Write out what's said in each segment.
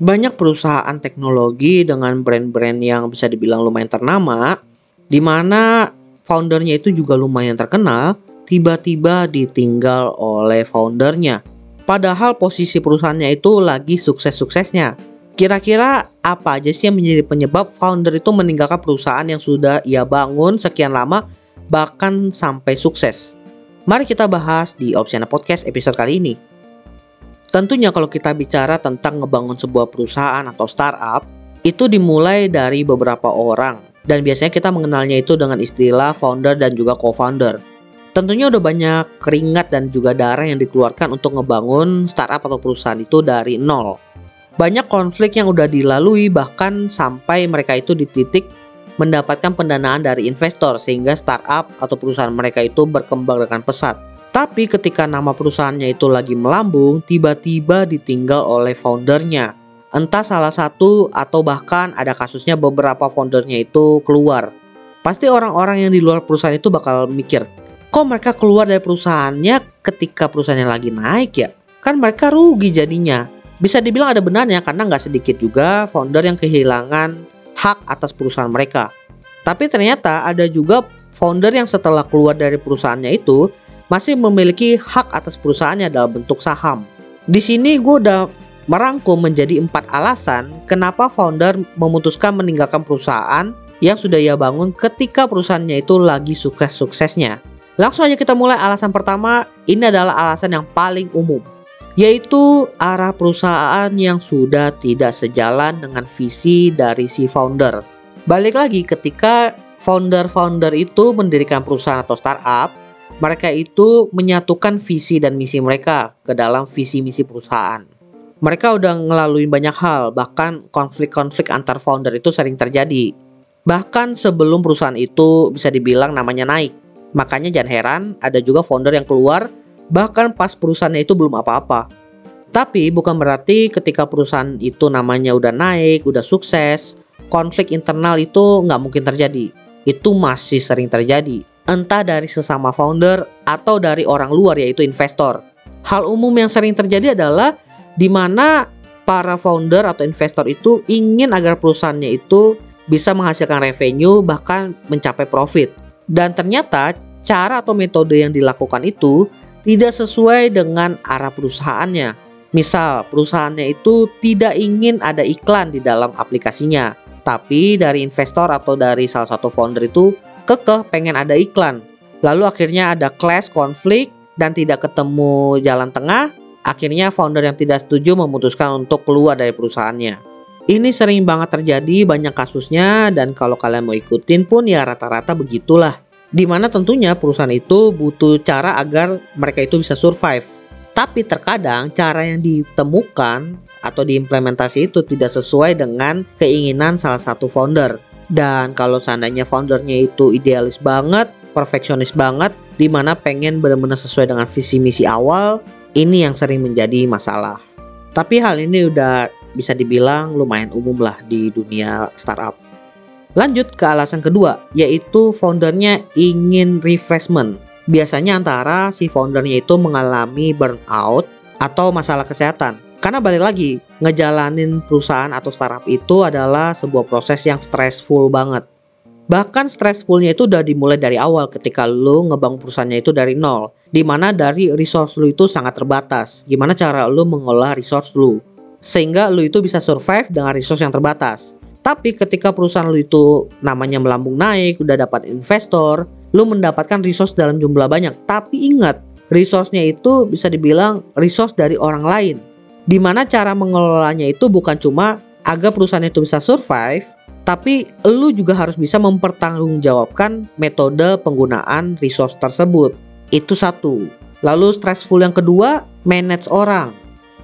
Banyak perusahaan teknologi dengan brand-brand yang bisa dibilang lumayan ternama, di mana foundernya itu juga lumayan terkenal, tiba-tiba ditinggal oleh foundernya. Padahal posisi perusahaannya itu lagi sukses-suksesnya. Kira-kira apa aja sih yang menjadi penyebab founder itu meninggalkan perusahaan yang sudah ia bangun sekian lama bahkan sampai sukses? Mari kita bahas di Opsiana Podcast episode kali ini. Tentunya kalau kita bicara tentang ngebangun sebuah perusahaan atau startup, itu dimulai dari beberapa orang dan biasanya kita mengenalnya itu dengan istilah founder dan juga co-founder. Tentunya udah banyak keringat dan juga darah yang dikeluarkan untuk ngebangun startup atau perusahaan itu dari nol. Banyak konflik yang udah dilalui bahkan sampai mereka itu di titik mendapatkan pendanaan dari investor sehingga startup atau perusahaan mereka itu berkembang dengan pesat. Tapi ketika nama perusahaannya itu lagi melambung, tiba-tiba ditinggal oleh foundernya. Entah salah satu atau bahkan ada kasusnya beberapa foundernya itu keluar. Pasti orang-orang yang di luar perusahaan itu bakal mikir, kok mereka keluar dari perusahaannya ketika perusahaannya lagi naik ya? Kan mereka rugi jadinya. Bisa dibilang ada benarnya karena nggak sedikit juga founder yang kehilangan hak atas perusahaan mereka. Tapi ternyata ada juga founder yang setelah keluar dari perusahaannya itu masih memiliki hak atas perusahaannya dalam bentuk saham. Di sini gue udah merangkum menjadi empat alasan kenapa founder memutuskan meninggalkan perusahaan yang sudah ia bangun ketika perusahaannya itu lagi sukses-suksesnya. Langsung aja kita mulai alasan pertama, ini adalah alasan yang paling umum, yaitu arah perusahaan yang sudah tidak sejalan dengan visi dari si founder. Balik lagi ketika founder-founder itu mendirikan perusahaan atau startup, mereka itu menyatukan visi dan misi mereka ke dalam visi misi perusahaan. Mereka udah ngelalui banyak hal, bahkan konflik-konflik antar founder itu sering terjadi. Bahkan sebelum perusahaan itu bisa dibilang namanya naik. Makanya jangan heran ada juga founder yang keluar bahkan pas perusahaannya itu belum apa-apa. Tapi bukan berarti ketika perusahaan itu namanya udah naik, udah sukses, konflik internal itu nggak mungkin terjadi. Itu masih sering terjadi entah dari sesama founder atau dari orang luar yaitu investor. Hal umum yang sering terjadi adalah di mana para founder atau investor itu ingin agar perusahaannya itu bisa menghasilkan revenue bahkan mencapai profit. Dan ternyata cara atau metode yang dilakukan itu tidak sesuai dengan arah perusahaannya. Misal, perusahaannya itu tidak ingin ada iklan di dalam aplikasinya, tapi dari investor atau dari salah satu founder itu kekeh pengen ada iklan. Lalu akhirnya ada clash, konflik, dan tidak ketemu jalan tengah. Akhirnya founder yang tidak setuju memutuskan untuk keluar dari perusahaannya. Ini sering banget terjadi, banyak kasusnya, dan kalau kalian mau ikutin pun ya rata-rata begitulah. Di mana tentunya perusahaan itu butuh cara agar mereka itu bisa survive. Tapi terkadang cara yang ditemukan atau diimplementasi itu tidak sesuai dengan keinginan salah satu founder. Dan kalau seandainya foundernya itu idealis banget, perfeksionis banget, di mana pengen benar-benar sesuai dengan visi misi awal, ini yang sering menjadi masalah. Tapi hal ini udah bisa dibilang lumayan umum lah di dunia startup. Lanjut ke alasan kedua, yaitu foundernya ingin refreshment. Biasanya antara si foundernya itu mengalami burnout atau masalah kesehatan karena balik lagi, ngejalanin perusahaan atau startup itu adalah sebuah proses yang stressful banget. Bahkan stressfulnya itu udah dimulai dari awal ketika lu ngebangun perusahaannya itu dari nol. Di mana dari resource lu itu sangat terbatas. Gimana cara lu mengolah resource lu. Sehingga lu itu bisa survive dengan resource yang terbatas. Tapi ketika perusahaan lu itu namanya melambung naik, udah dapat investor, lu mendapatkan resource dalam jumlah banyak. Tapi ingat, resource-nya itu bisa dibilang resource dari orang lain Di mana cara mengelolanya itu bukan cuma agar perusahaan itu bisa survive, tapi lu juga harus bisa mempertanggungjawabkan metode penggunaan resource tersebut. Itu satu. Lalu stressful yang kedua, manage orang.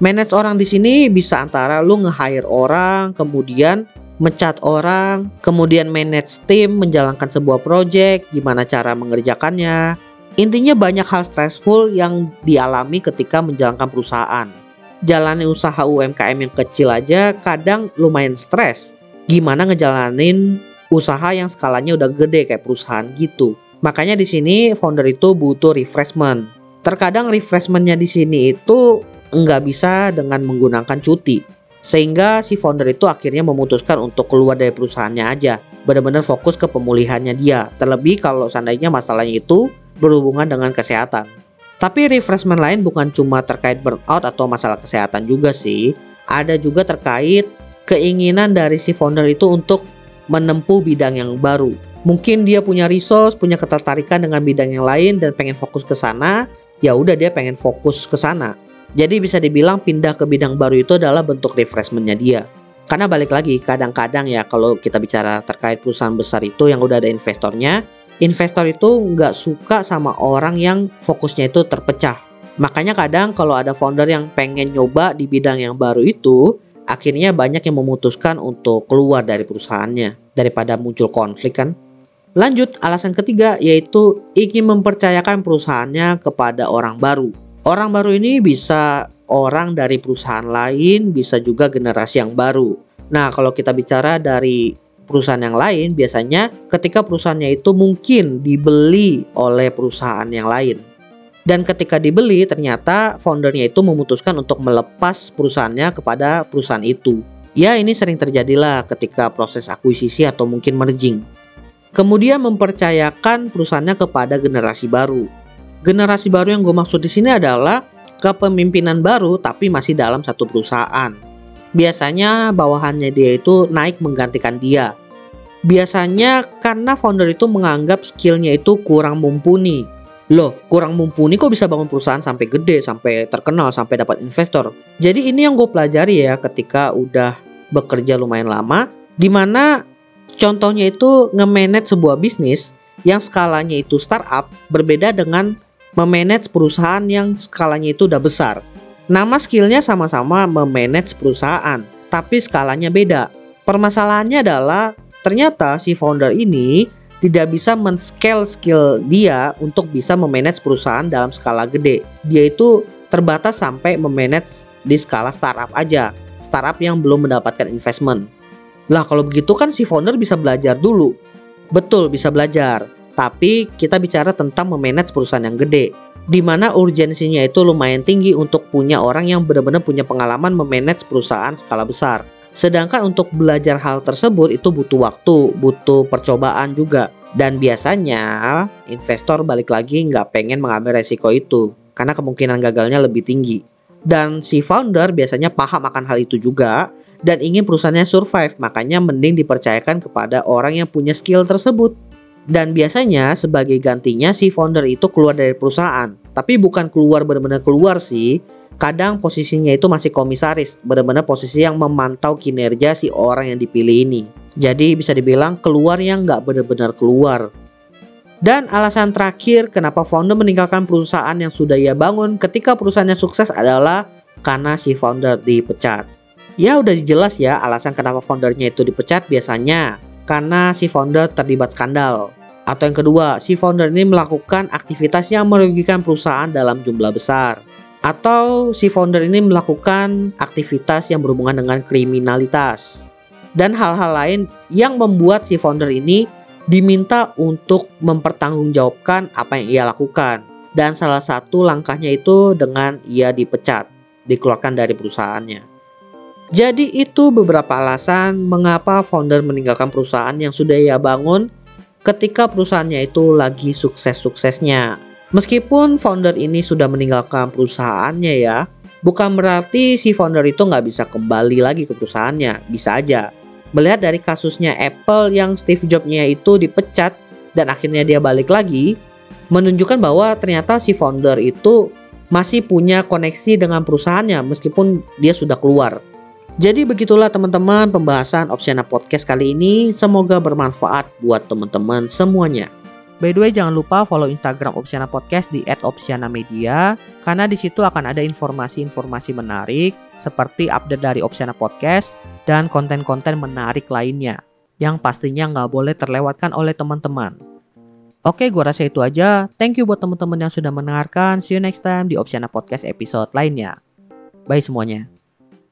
Manage orang di sini bisa antara lu nge-hire orang, kemudian mencat orang, kemudian manage tim, menjalankan sebuah project, gimana cara mengerjakannya. Intinya banyak hal stressful yang dialami ketika menjalankan perusahaan jalani usaha UMKM yang kecil aja kadang lumayan stres. Gimana ngejalanin usaha yang skalanya udah gede kayak perusahaan gitu. Makanya di sini founder itu butuh refreshment. Terkadang refreshmentnya di sini itu nggak bisa dengan menggunakan cuti. Sehingga si founder itu akhirnya memutuskan untuk keluar dari perusahaannya aja. Benar-benar fokus ke pemulihannya dia. Terlebih kalau seandainya masalahnya itu berhubungan dengan kesehatan. Tapi refreshment lain bukan cuma terkait burnout atau masalah kesehatan juga sih. Ada juga terkait keinginan dari si founder itu untuk menempuh bidang yang baru. Mungkin dia punya resource, punya ketertarikan dengan bidang yang lain dan pengen fokus ke sana, ya udah dia pengen fokus ke sana. Jadi bisa dibilang pindah ke bidang baru itu adalah bentuk refreshmentnya dia. Karena balik lagi, kadang-kadang ya kalau kita bicara terkait perusahaan besar itu yang udah ada investornya, investor itu nggak suka sama orang yang fokusnya itu terpecah. Makanya kadang kalau ada founder yang pengen nyoba di bidang yang baru itu, akhirnya banyak yang memutuskan untuk keluar dari perusahaannya daripada muncul konflik kan. Lanjut, alasan ketiga yaitu ingin mempercayakan perusahaannya kepada orang baru. Orang baru ini bisa orang dari perusahaan lain, bisa juga generasi yang baru. Nah, kalau kita bicara dari perusahaan yang lain, biasanya ketika perusahaannya itu mungkin dibeli oleh perusahaan yang lain. Dan ketika dibeli, ternyata foundernya itu memutuskan untuk melepas perusahaannya kepada perusahaan itu. Ya, ini sering terjadilah ketika proses akuisisi atau mungkin merging. Kemudian mempercayakan perusahaannya kepada generasi baru generasi baru yang gue maksud di sini adalah kepemimpinan baru tapi masih dalam satu perusahaan. Biasanya bawahannya dia itu naik menggantikan dia. Biasanya karena founder itu menganggap skillnya itu kurang mumpuni. Loh, kurang mumpuni kok bisa bangun perusahaan sampai gede, sampai terkenal, sampai dapat investor. Jadi ini yang gue pelajari ya ketika udah bekerja lumayan lama, di mana contohnya itu nge-manage sebuah bisnis yang skalanya itu startup berbeda dengan memanage perusahaan yang skalanya itu udah besar. Nama skillnya sama-sama memanage perusahaan, tapi skalanya beda. Permasalahannya adalah ternyata si founder ini tidak bisa men-scale skill dia untuk bisa memanage perusahaan dalam skala gede. Dia itu terbatas sampai memanage di skala startup aja. Startup yang belum mendapatkan investment. Lah kalau begitu kan si founder bisa belajar dulu. Betul bisa belajar. Tapi kita bicara tentang memanage perusahaan yang gede di mana urgensinya itu lumayan tinggi untuk punya orang yang benar-benar punya pengalaman memanage perusahaan skala besar. Sedangkan untuk belajar hal tersebut itu butuh waktu, butuh percobaan juga. Dan biasanya investor balik lagi nggak pengen mengambil resiko itu karena kemungkinan gagalnya lebih tinggi. Dan si founder biasanya paham akan hal itu juga dan ingin perusahaannya survive, makanya mending dipercayakan kepada orang yang punya skill tersebut. Dan biasanya sebagai gantinya si founder itu keluar dari perusahaan. Tapi bukan keluar benar-benar keluar sih. Kadang posisinya itu masih komisaris, benar-benar posisi yang memantau kinerja si orang yang dipilih ini. Jadi bisa dibilang keluar yang nggak benar-benar keluar. Dan alasan terakhir kenapa founder meninggalkan perusahaan yang sudah ia bangun ketika perusahaannya sukses adalah karena si founder dipecat. Ya udah jelas ya alasan kenapa foundernya itu dipecat biasanya karena si founder terlibat skandal. Atau yang kedua, si founder ini melakukan aktivitas yang merugikan perusahaan dalam jumlah besar. Atau si founder ini melakukan aktivitas yang berhubungan dengan kriminalitas. Dan hal-hal lain yang membuat si founder ini diminta untuk mempertanggungjawabkan apa yang ia lakukan. Dan salah satu langkahnya itu dengan ia dipecat, dikeluarkan dari perusahaannya. Jadi itu beberapa alasan mengapa founder meninggalkan perusahaan yang sudah ia bangun ketika perusahaannya itu lagi sukses-suksesnya. Meskipun founder ini sudah meninggalkan perusahaannya ya, bukan berarti si founder itu nggak bisa kembali lagi ke perusahaannya. Bisa aja. Melihat dari kasusnya Apple yang Steve Jobs-nya itu dipecat dan akhirnya dia balik lagi, menunjukkan bahwa ternyata si founder itu masih punya koneksi dengan perusahaannya meskipun dia sudah keluar. Jadi begitulah teman-teman pembahasan Opsiana Podcast kali ini. Semoga bermanfaat buat teman-teman semuanya. By the way jangan lupa follow Instagram Opsiana Podcast di @opsiana_media karena di situ akan ada informasi-informasi menarik seperti update dari Opsiana Podcast dan konten-konten menarik lainnya yang pastinya nggak boleh terlewatkan oleh teman-teman. Oke, gua rasa itu aja. Thank you buat teman-teman yang sudah mendengarkan. See you next time di Opsiana Podcast episode lainnya. Bye semuanya.